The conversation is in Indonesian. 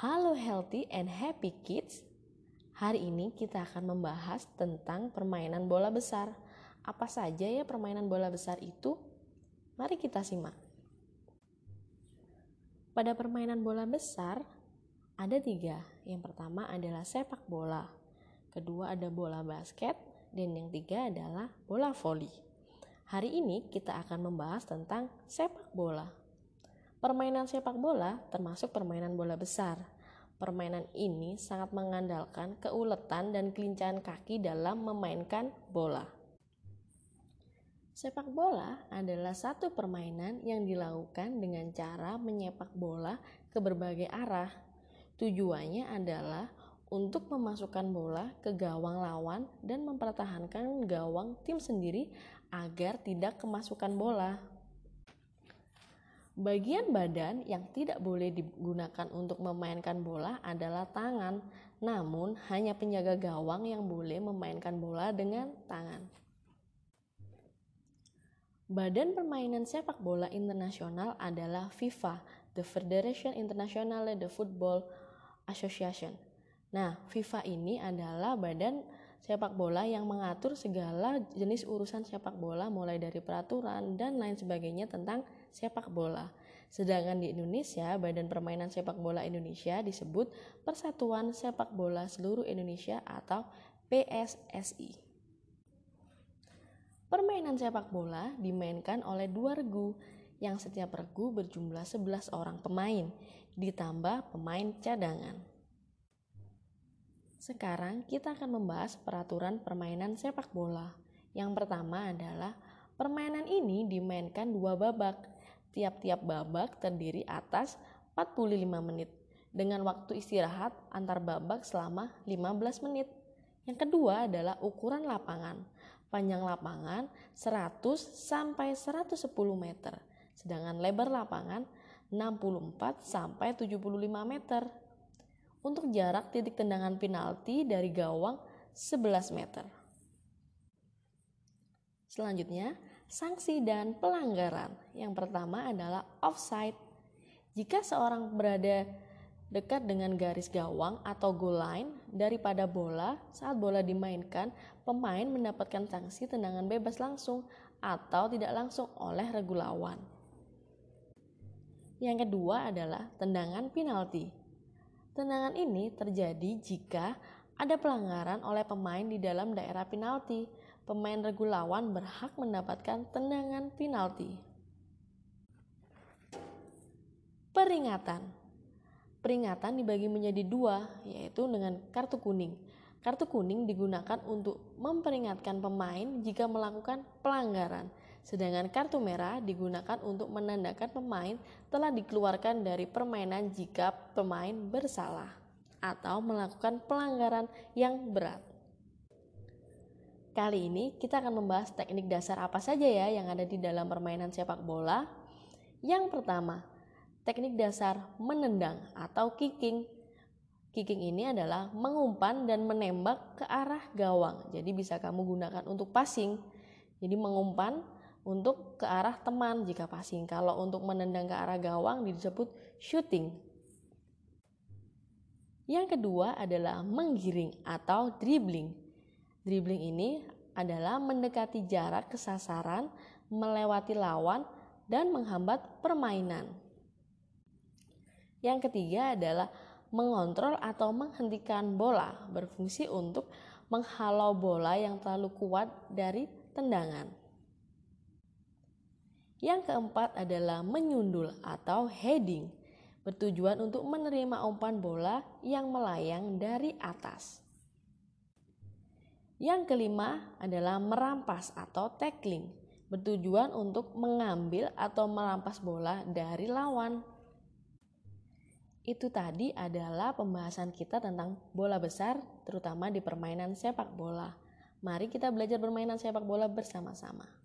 Halo healthy and happy kids. Hari ini kita akan membahas tentang permainan bola besar. Apa saja ya permainan bola besar itu? Mari kita simak. Pada permainan bola besar ada tiga. Yang pertama adalah sepak bola, kedua ada bola basket, dan yang tiga adalah bola voli. Hari ini kita akan membahas tentang sepak bola. Permainan sepak bola termasuk permainan bola besar. Permainan ini sangat mengandalkan keuletan dan kelincahan kaki dalam memainkan bola. Sepak bola adalah satu permainan yang dilakukan dengan cara menyepak bola ke berbagai arah. Tujuannya adalah untuk memasukkan bola ke gawang lawan dan mempertahankan gawang tim sendiri agar tidak kemasukan bola. Bagian badan yang tidak boleh digunakan untuk memainkan bola adalah tangan, namun hanya penjaga gawang yang boleh memainkan bola dengan tangan. Badan permainan sepak bola internasional adalah FIFA, the Federation Internationale de Football Association. Nah, FIFA ini adalah badan sepak bola yang mengatur segala jenis urusan sepak bola mulai dari peraturan dan lain sebagainya tentang sepak bola. Sedangkan di Indonesia, Badan Permainan Sepak Bola Indonesia disebut Persatuan Sepak Bola Seluruh Indonesia atau PSSI. Permainan sepak bola dimainkan oleh dua regu yang setiap regu berjumlah 11 orang pemain ditambah pemain cadangan. Sekarang kita akan membahas peraturan permainan sepak bola. Yang pertama adalah permainan ini dimainkan dua babak Tiap-tiap babak terdiri atas 45 menit dengan waktu istirahat antar babak selama 15 menit. Yang kedua adalah ukuran lapangan. Panjang lapangan 100 sampai 110 meter, sedangkan lebar lapangan 64 sampai 75 meter. Untuk jarak titik tendangan penalti dari gawang 11 meter. Selanjutnya, sanksi dan pelanggaran. Yang pertama adalah offside. Jika seorang berada dekat dengan garis gawang atau goal line daripada bola, saat bola dimainkan, pemain mendapatkan sanksi tendangan bebas langsung atau tidak langsung oleh regu lawan. Yang kedua adalah tendangan penalti. Tendangan ini terjadi jika ada pelanggaran oleh pemain di dalam daerah penalti pemain regu lawan berhak mendapatkan tendangan penalti. Peringatan Peringatan dibagi menjadi dua, yaitu dengan kartu kuning. Kartu kuning digunakan untuk memperingatkan pemain jika melakukan pelanggaran, sedangkan kartu merah digunakan untuk menandakan pemain telah dikeluarkan dari permainan jika pemain bersalah atau melakukan pelanggaran yang berat. Kali ini kita akan membahas teknik dasar apa saja ya yang ada di dalam permainan sepak bola. Yang pertama, teknik dasar menendang atau kicking. Kicking ini adalah mengumpan dan menembak ke arah gawang. Jadi bisa kamu gunakan untuk passing. Jadi mengumpan untuk ke arah teman jika passing. Kalau untuk menendang ke arah gawang disebut shooting. Yang kedua adalah menggiring atau dribbling. Dribbling ini adalah mendekati jarak ke sasaran, melewati lawan, dan menghambat permainan. Yang ketiga adalah mengontrol atau menghentikan bola, berfungsi untuk menghalau bola yang terlalu kuat dari tendangan. Yang keempat adalah menyundul atau heading, bertujuan untuk menerima umpan bola yang melayang dari atas. Yang kelima adalah merampas atau tackling, bertujuan untuk mengambil atau merampas bola dari lawan. Itu tadi adalah pembahasan kita tentang bola besar, terutama di permainan sepak bola. Mari kita belajar permainan sepak bola bersama-sama.